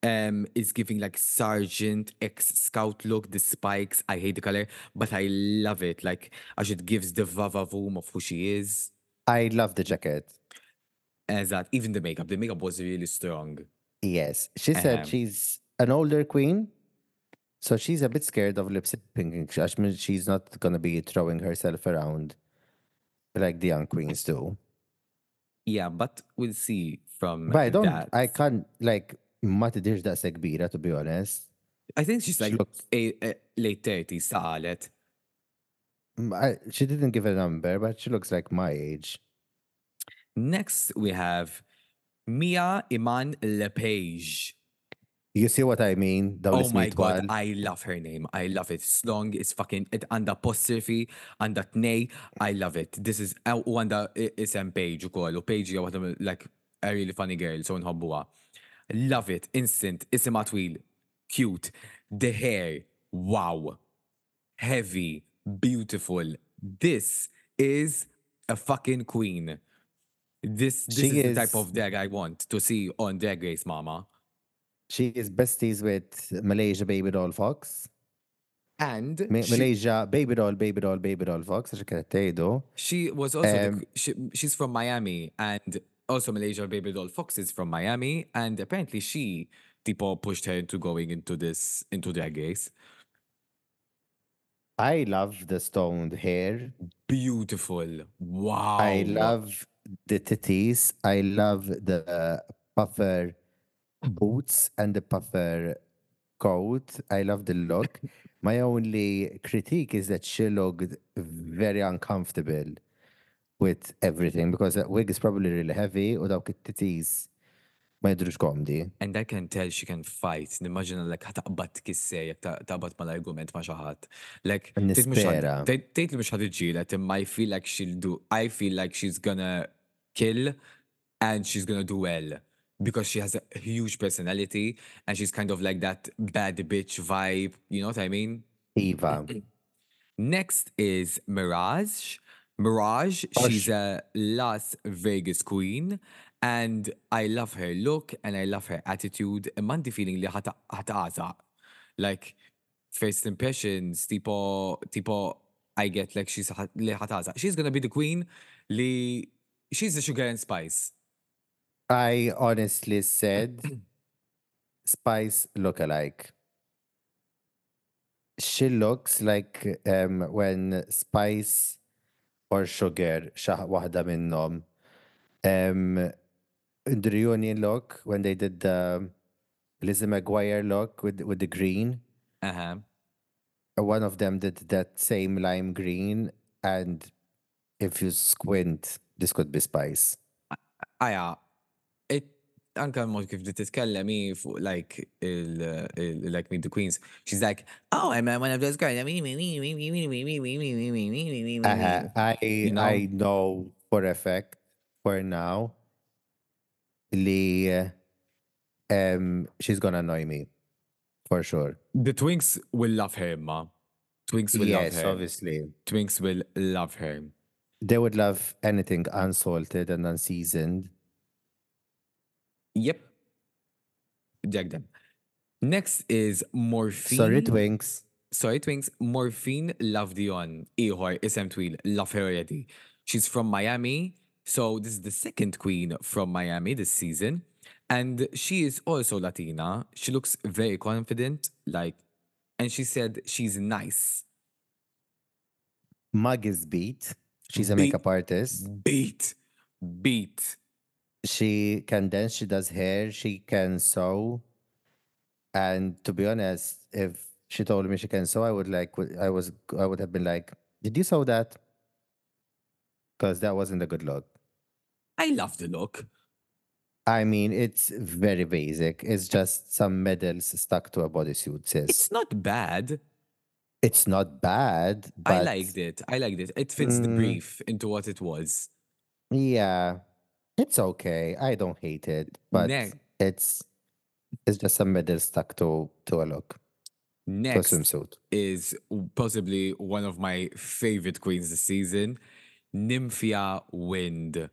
um is giving like sergeant ex scout look the spikes. I hate the color but i love it. Like as it gives the vavavoom of who she is. I love the jacket. as that even the makeup. The makeup was really strong Yes. She said Um, she's an older queen. So she's a bit scared of lip syncing. I mean, she's not going to be throwing herself around like the young queens do. yeah but we'll see from But I don't, that. I can't, like, ma tidirx daqsa kbira, to be honest. I think she's she like looks- a, a late 30s salet Mm, I, she didn't give a number, but she looks like my age. next we have Mhi'ya Iman Le'Paige You see what I mean? Oh my god. I love her name. I love it. It's long, it's fucking it għanda apostrophe, għanda tnej. I love it. This is u għanda i- isem Paige u koll. U Paige hija waħda like a really funny girl, so in nħobbuha. Love it. Instant. Isimha twil. Cute. The hair. Wow. Heavy. Beautiful. This is a fucking queen. This, this She is, the type of drag I want to see on Drag Race, mama. She is besties with Malaysia Babydoll Foxx. And Ma- she- Malaysia Baby Doll, Baby Doll, Baby Doll Fox, għaxa kienet tgħidu. She was also Um, qu- she, she's from Miami and also Malaysia Babydoll Foxx is from Miami and apparently she tipo pushed her into going into this into drag race. I love the stoned hair. Beautiful. Wow. I love the titties. I love the uh, puffer boots and the puffer coat. I love the look. *laughs* My only critique is that she looked very uncomfortable with everything because that wig is probably really heavy u dawk it-titties ma jidrux komdi. and I can tell she can fight. Nimmaġina like ħataqbad kisser jek ta- taqbad mal-argument ma xaħat. Like tejt li mux ħadġilet imma I feel like she'll do I feel like she's gonna kill and she's gonna do well. Because she has a huge personality and she's kind of like that bad bitch vibe, you know what I mean? Iva. *clears throat* Next is Mirage. Mirage, oh, she's a Las Vegas queen, and I love her look and I love her attitude. And Mandi feeling li. Like first impressions, tipo tipo I get like she's ħat- li ħataza. She's gonna be the queen. Li she's the sugar and spice. I honestly said *clears throat* Spice look-alike. She looks like um, when Spice or Sugar, xa waħda minnom, um, reunion look, when they did the Lizzie McGuire look with, with the green, Uh huh. uh, one of them did that same lime green, and if you squint, this could be Spice. Aja, it anka mod kif titkellem fuq like like Meet the Queens. She's like, oh, I'm uh, one of those girls. Uh, I You know? I know for a fact for now li um she's gonna annoy me for sure. The Twinks will love her, ma. Twinks will yes, love her. obviously. Twinks will love her. They would love anything unsalted and unseasoned. Yep. Jack them. Next is Morphine. Sorry, Twinks. Sorry, Twinks. Morphine Love Dion. Ihor, isem twil. Love her already. She's from Miami. So this is the second queen from Miami this season. And she is also Latina. She looks very confident. Like, and she said she's nice. Mug is beat. She's a Beat. makeup artist. Beat. Beat. She can dance, she does hair, she can sew. And to be honest, if she told me she can sew, I would like I was I would have been like, Did you sew that? Because that wasn't a good look. I love the look. I mean, it's very basic. It's just some medals stuck to a bodysuit, sis. It's not bad. It's not bad, but I liked it. I liked it. It fits the Mm. brief into what it was. yeah, it's okay. I don't hate it, but Next. it's it's just a medals stuck to to a look, Next swimsuit. is possibly one of my favorite queens this season, Nymphia Wind.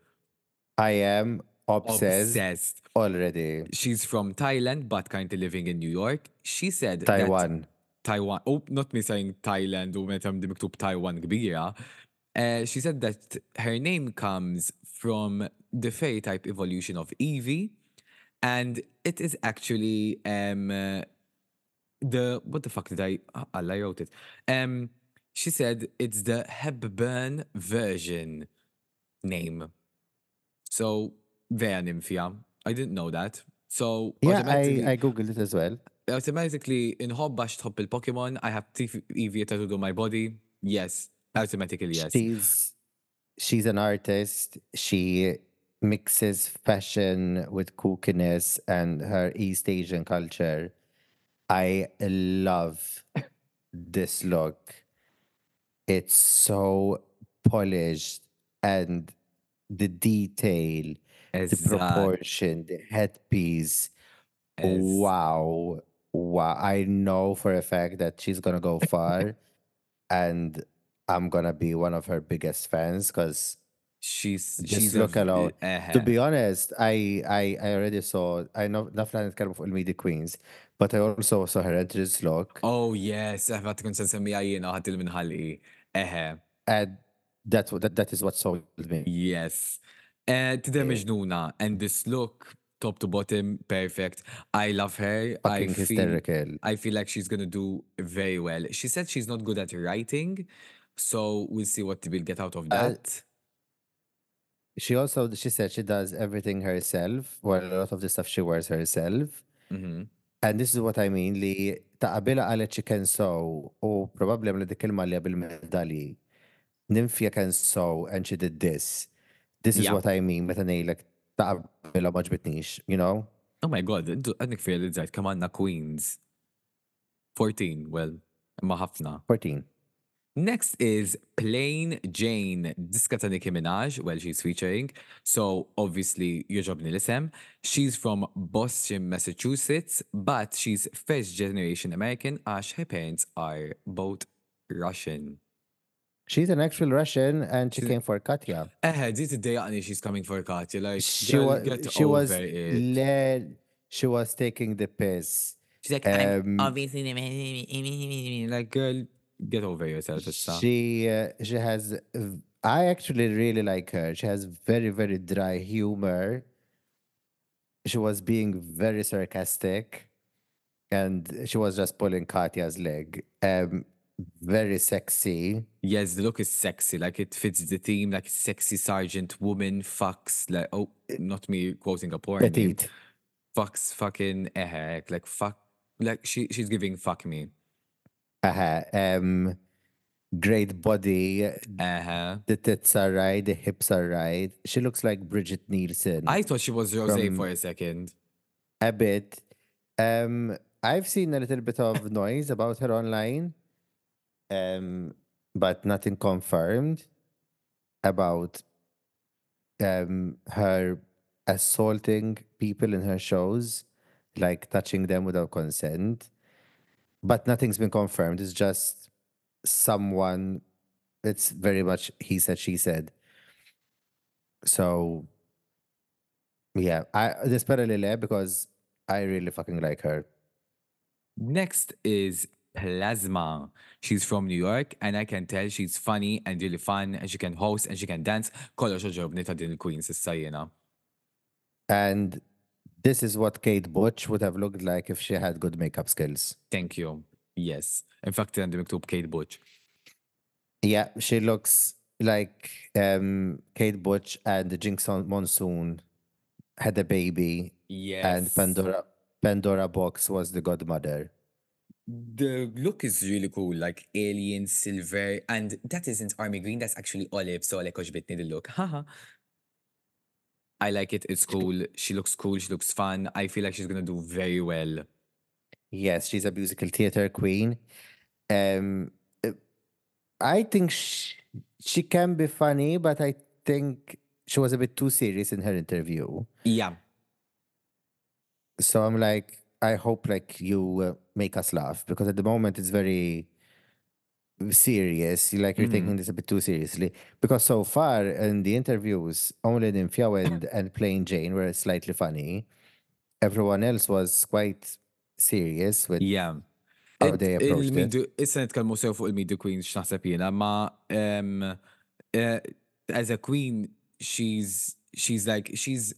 I am obsessed, Obsessed. already. She's from Thailand, but currently living in New York. She said Taiwan. Taiwan. Oh, not me saying Thailand u meta di miktub Taiwan kbira. Uh, she said that her name comes from the fairy type evolution of Eevee, and it is actually um uh, the what the fuck did I? Allah, I wrote it. Um, she said it's the Hepburn version name. So Vea Nymphia. I didn't know that. So Yeah, I, I googled it as well. Automatically inħobb għax tħobb il-Pokemon, I have Eevee tattooed on my body. Yes, automatically yes. She's she's an artist. She mixes fashion with kookiness and her East Asian culture. I love this look. It's so polished and the detail, the proportion, the headpiece. Wow. Wow. I know for a fact that she's gonna go far and I'm gonna be one of her biggest fans because She's she's a look v- alone. eħe. to be honest, I, I I already saw I know nafna nitkellmu fuq il-Media Queens, but I also saw her entrance look Oh yes, I għafat kun sen semmi għajjena għat il-minħalli. Eħe, and that's what that, that is what sold me. yes. Uh, Eh. Mejnuna, and this look, top to bottom, perfect. I love her. I feel, hysterical. I feel like she's gonna do very well. She said she's not good at writing, so we'll see what we'll get out of Uh, that. She also she said she does everything herself. Well, a lot of the stuff she wears herself. Mhm. And this is what I mean li taqabila qalet she can sew u probably għamlet dik il li bil-medali. Nymphia can sew and she did this. This is Yeah. what I mean meta ngħidlek taqabila ma ġbitnix, you know? Oh my god, għadnik realizzajt kam għanna Queens. 14, well, ma ħafna. 14. Next is Plane Jane, diska ta' Nicki Minaj, well, she's featuring. So, obviously, joġobni l-isem. She's from Boston, Massachusetts, but she's first generation American għax her parents are both Russian. She's an actual Russian and she She's- came for Katya. Eh, di tiddejaqni she's coming for Katya, like, She was get she was over it. led she was taking the piss. She's like, um, I'm obviously, like, girl, get over yourself, She uh, she has I actually really like her. She has very very dry humor. She was being very sarcastic and she was just pulling Katya's leg. Um very sexy. Yes, the look is sexy. Like it fits the theme. Like sexy sergeant woman fucks. Like oh, not me quoting a porn name. Petite. Fucks fucking ehek. Like fuck. Like she she's giving fuck me. Uh-huh. Um great body, Uh-huh. the tits are right, the hips are right. She looks like Brigitte Nielsen. I thought she was Rose From- for a second. a bit. Um, I've seen a little bit of *laughs* noise about her online, um, but nothing confirmed about um, her assaulting people in her shows, like touching them without consent. But nothing's been confirmed. It's just someone. It's very much he said, she said. So yeah, I desperately love because I really fucking like her. Next is Plasma. She's from New York and I can tell she's funny and really fun and she can host and she can dance. Kollox oġobni ta' din il-Queen sissa jena. And this is what Kate Butch would have looked like if she had good makeup skills. Thank you. Yes. In fact, għandi miktub Kate Butch. Yeah, she looks like um, Kate Butch and Jinkx Monsoon had a baby, Yes. and Pandora Pandora Boxx was the godmother. The look is really cool, like alien silver, and that isn't army green, that's actually olive, so I like oġbitni the look. *laughs* Haha. I like it, it's cool. She looks cool, she looks fun. I feel like she's gonna do very well. Yes, she's a musical theater queen. Um, uh, I think she, she can be funny, but I think she was a bit too serious in her interview. Yeah. So I'm like, I hope like you uh, make us laugh because at the moment it's very serious. Like you're taking this a bit too seriously. Because so far in the interviews, only Nymphia and, *laughs* and Plane Jane were slightly funny. Everyone else was quite serious with Yeah. how Id- they approached it. il-media- Issa nitkellmu sew fuq il-media queen x'naħseb jiena, ma um, uh, as a queen, she's she's like she's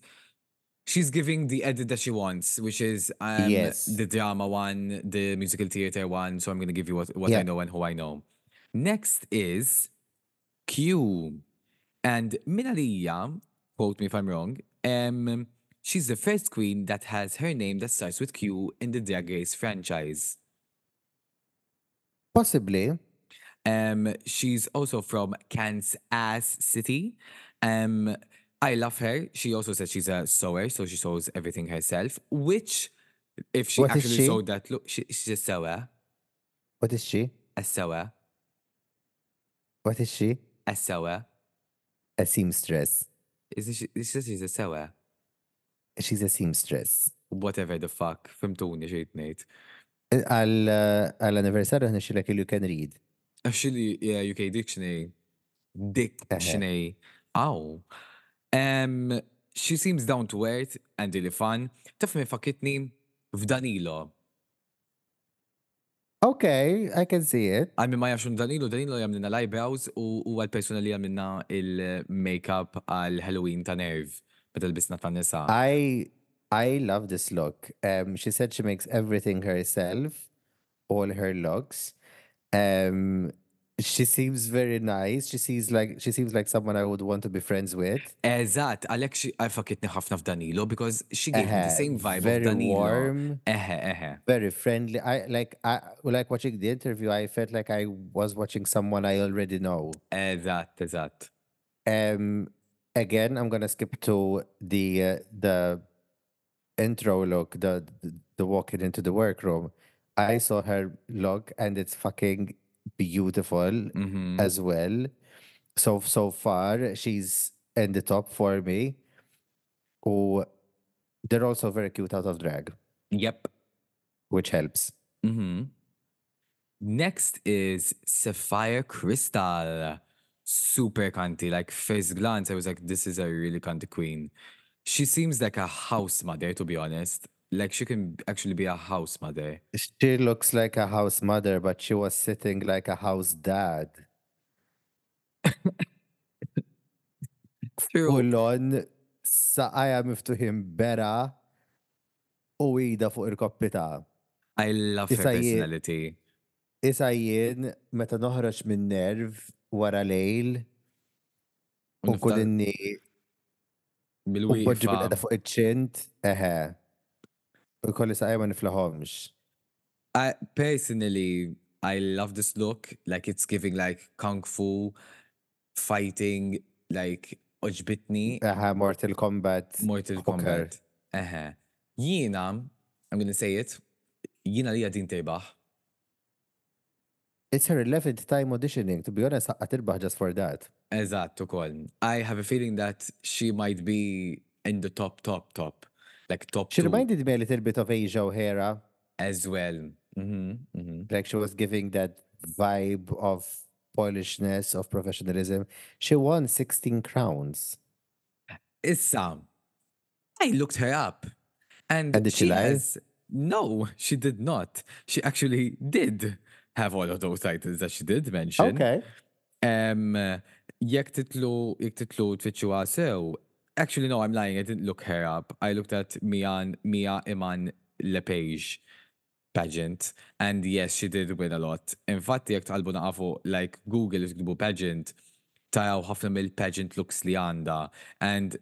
she's giving the edit that she wants, which is um, Yes. the drama one, the musical theater one. So I'm gonna give you what, what I know and who I know. Next is Q, and Minalija, quote me if I'm wrong. Um, she's the first queen that has her name that starts with Q in the Drag Race franchise. Possibly. Um, she's also from Kansas City. Um, I love her. She also said she's a sewer, so she sews everything herself. Which, if she What actually she? sewed that, look, she, she's a sewer, What is she? a sewer, What is she? a sewer. A seamstress. Isn't she? She says she's a sewer. She's a seamstress. Whatever the fuck. Fimtuni xejt ngħid. Għal uh, għal anniversarju nixilek il you can read. Actually, yeah, UK Dictionary. Dictionary. Ow. Um, she seems down to earth and really fun. Taf mi fakitni f'Danilo. Okay, I can see it. Għal min ma jafxun Danilo, Danilo jamlina l-eyebrows u u għal-persona li jamlina il-makeup għal-Halloween ta' nerv. Meta l-bisna ta' nisa. I I love this look. Um, she said she makes everything herself, all her looks. Um, she seems very nice. She seems like she seems like someone I would want to be friends with. Eżat, għalek xi fakitni ħafna f'Danilo because she gave me the same vibe very of Danilo. warm. Eħe, eħe. Very friendly. I like I like watching the interview. I felt like I was watching someone I already know. Eżat, eżat. Um, again, I'm gonna skip to the uh, the intro look, the, the the walking into the workroom. I saw her look, and it's fucking beautiful Mhm. as well. So so far, she's in the top for me. Who they're also very cute out of drag, Yep. which helps. hmm Next is Sapphira Cristál. Super cunty. Like first glance, I was like, this is a really cunty queen. She seems like a house mother, to be honest. Like she can actually be a house mother. She looks like a house mother, but she was sitting like a house dad. *laughs* Full on saqajja miftuħin bera u ida fuq il-koppi ta' I love her personality. Isa jien meta noħroġ minn nerv wara lejl u Nifta- kull inni u poġġi bil-qeda fuq iċ-ċint, eħe. Kolli saqajja ma niflaħomx. I, personally, I love this look. Like it's giving like kung fu, fighting, like oġbitni, Aha, uh-huh, Mortal Kombat. Mortal. Kombat. Uh-huh. Eħe. Jiena, I'm gonna say it, jiena li għadin tejbaħ. It's her 11th time auditioning. To be honest, ħaqqa tirbaħ just for that. Eżatt ukoll. I have a feeling that she might be in the top, top, top. Like top She two reminded me a little bit of Asia O'Hara. as well. Mhm, mhm. Like she was giving that vibe of Polishness, of professionalism. She won 16 crowns. Issa, I looked her up. And, And did she lie? has- no, she did not. She actually did have all of those titles that she did mention. Okay. Um, jekk titlu, jekk titlu tfittxu sew, actually no, I'm lying, I didn't look her up. I looked at Mian, Mhi'ya Iman Le'Paige pageant, and yes, she did win a lot. Infatti, jekk tqalbu naqafu, like Google tiktbu pageant, tajaw ħafna mill-pageant looks li għanda. And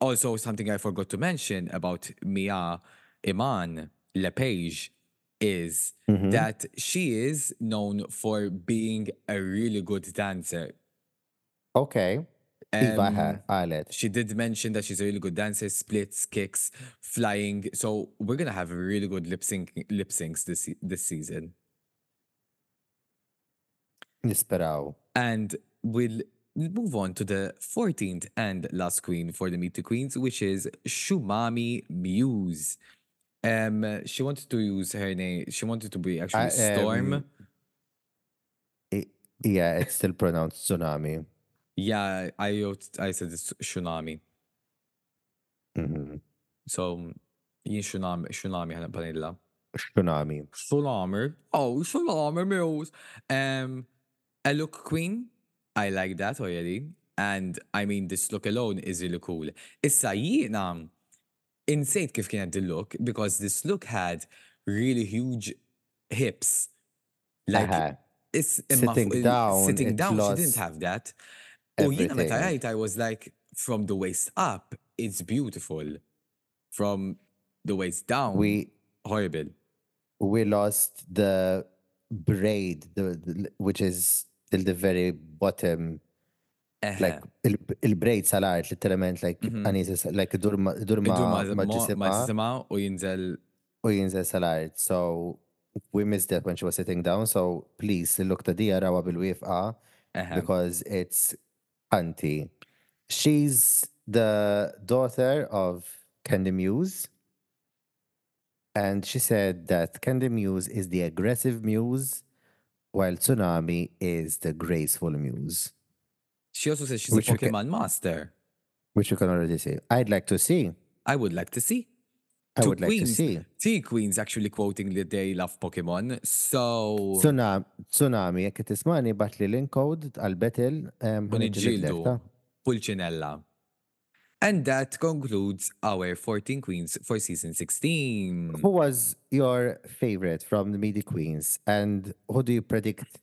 also something I forgot to mention about Mhi'ya Iman Le'Paige is Mhm. that she is known for being a really good dancer. Okay. Um, qalet. she did mention that she's a really good dancer, splits, kicks, flying. So we're gonna have a really good lip sync lip syncs this this season. Nisperaw. And we'll move on to the 14th and last queen for the Meet the Queens, which is Xunami Muse. Um, she wanted to use her name. She wanted to be actually I, Storm. um, I- Yeah, it's still pronounced tsunami. Yeah, I wrote- I said it's Shunami. Mhm. So, yin Shunami, Shunami ħana panilla. Tsunami. Shunami. Oh, Xunami Muse. Um, a look queen. I like that already. And I mean, this look alone is really cool. Issa jiena insejt kif kienet the look because this look had really huge hips. Like, Aha. it's imma Sitting down, Sitting down, she didn't have that. U jiena meta rajt, I was like, from the waist up, it's beautiful. From the waist down, We horrible. we lost the braid, the, the which is till the very bottom. Eħe. Like il, il-braid salat, literalment like Mhm. anis like dur ma dur Idur ma ma- ma mo- ġisima ma ġisima u jinżel u jinżel salat. So we missed that when she was sitting down. So please look ta dija rawa bil-wifqa eħe. because it's auntie. She's the daughter of Kandy Muse. And she said that Kandy Muse is the aggressive muse, while Tsunami is the graceful muse, She also says she's Which a Pokemon master. which you can already see. I'd like to see. I would like to see. I Two would like to queens. see. T Queen's actually quoting that they love Pokemon. So Tsunami, tsunami jekk tismani bat li l-encode għal-betil Unġildu Pulcinella. And that concludes our 14 queens for season 16. Who was your favorite from the Midi Queens? And who do you predict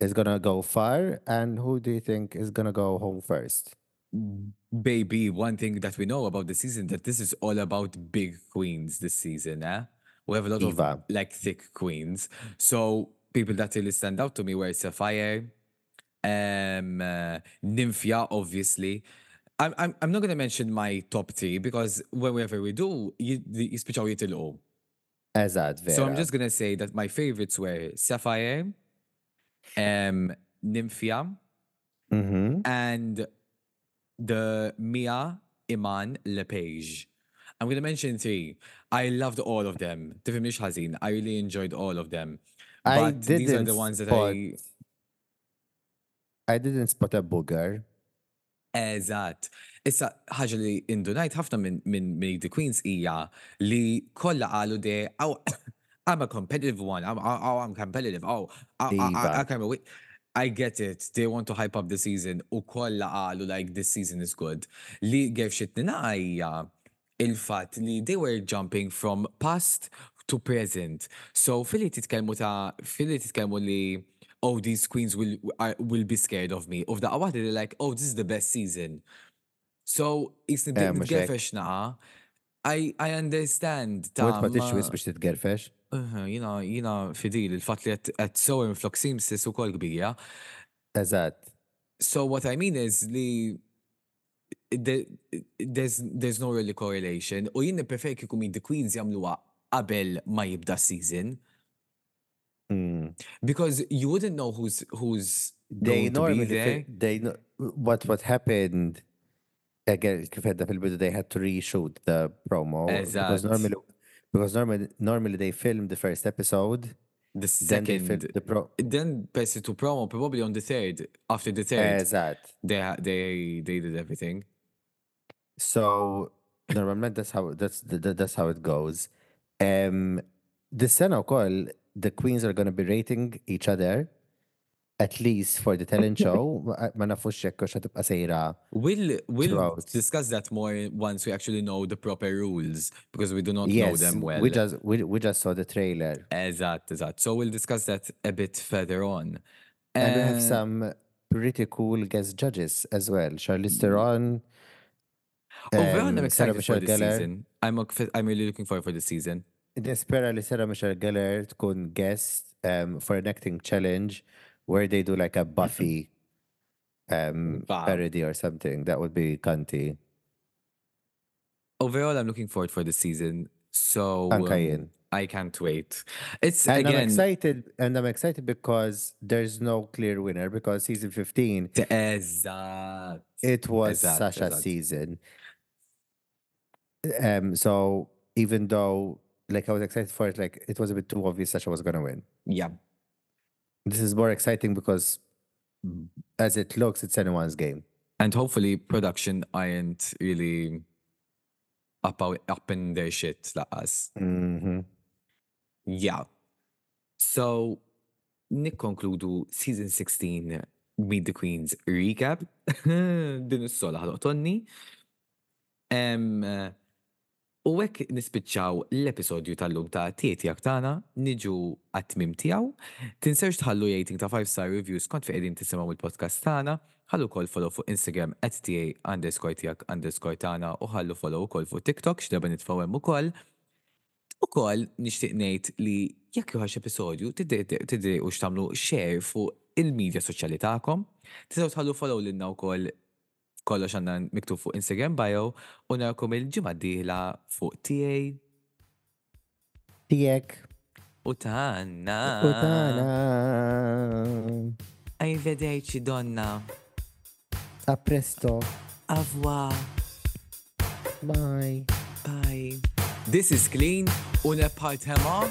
is gonna go far? And who do you think is gonna go home first? Hmm. Baby, one thing that we know about the season that this is all about big queens this season, eh? We have a lot of like thick queens. So people that really stand out to me were Sapphire, um, uh, Nymphia, obviously. I'm, I'm, I'm not gonna mention my top three because whenever we do, you, jispiċaw jitilqu. Eżad, vera. So I'm just gonna say that my favorites were Sapphire, um, Nymphia, Mhm. and the Mhi'ya Iman Le'Paige. I'm gonna mention three. I loved all of them. Tifhimniex ħażin. I really enjoyed all of them. I But these are the ones that spot- I I didn't spot a booger. Eżatt. Issa ħaġa li indunajt ħafna minn min, min The Queens hija li kollha qalu de oh, *coughs* I'm a competitive one. I'm, oh, I'm competitive. Oh, I, I, I, I wait. I get it. They want to hype up the season. U kollha qalu like this season is good. Li għef xitnina hija il-fatt li they were jumping from past to present. So fili titkellmu ta' fili titkellmu li oh these queens will are, will be scared of me. Of the award they're like oh this is the best season. So it's the Eh, naqa. I I understand ta' ma ma- tixwis biex titgerfex. Jina, jina fidil, il-fat li għed so influx seamstess u kol kbija. Eżatt. So what I mean is li the- there's, there's no really correlation. U jien prefer kikum The Queens jamluwa qabel ma jibda season. Mm. Because you wouldn't know who's who's They going to be normally, there. they, know- what, what happened, again, kif fil-bidu, they had to reshoot the promo. Because Eżatt. normally, because normally, normally they film the first episode, The then they second, filmed the pro. then pass it to promo probably on the third. After the third, Eżatt. they they they did everything. So normalment that's how that's th- th- that's how it goes. Um this sena wkoll the queens are going to be rating each other at least for the talent *laughs* show. Ma ma nafux jekk hux ħatibqa' sejra. We'll we'll discuss that more once we actually know the proper rules because we do not know them well. we just we, we just saw the trailer. Eżatt, eżatt. So we'll discuss that a bit further on. And we have Uh, some pretty cool guest judges as well. Charlize Theron. Overall, I'm um, Sarah excited for this Gellar. season. I'm I'm really looking forward for the season. Nispera li Sarah Michelle Gellar tkun guest um, for an acting challenge where they do like a *laughs* Buffy um, Wow. parody or something. That would be cunty. Overall, I'm looking forward for the season. So um. I can't wait. It's And I'm excited, and I'm excited because there's no clear winner because season 15 Eżatt. it was Sasha's season. Um, so even though like I was excited for it, like it was a bit too obvious Sasha was gonna win. Yeah. This is more exciting because as it looks, it's anyone's game. And hopefully production aren't really up, up in their shit laqas. hmm Yeah. So, nikkonkludu season 16 Meet the Queens recap. *laughs* Din is-sola U hekk nispiċċaw l-episodju tal-lum ta' tieti tagħna niġu għat-tmim tijaw. Tinsewx tħallu rating ta' 5 star reviews kont fi qegħdin tisimaw il-podcast tagħna. Ħallu kol follow fuq Instagram at ta underscore tijak underscore tagħna u ħallu follow ukoll fuq TikTok x'darba nitfawem ukoll. U kol nishtiq nejt li jekk juħax episodju tidri u xtamlu share fuq il-medja soċjali ta'kom. Tisaw tħallu follow l-inna u kol kollox għanna miktub fuq Instagram bio u narakom il-ġimma diħla fuq TA Tijek. u tanna. Utana. Arrivederci donna. A presto. Avwa. Bye. Bye. This is clean u nepart hema